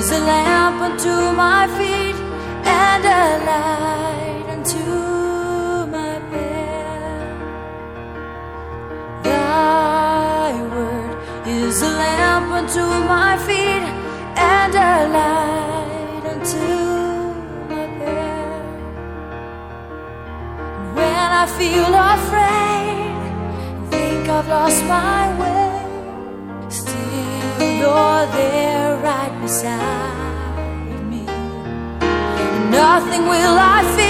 is a lamp unto my feet and a light unto my path. Thy word is a lamp unto my feet and a light unto my path. When I feel afraid, think I've lost my way, still you're there beside me. Nothing will I fear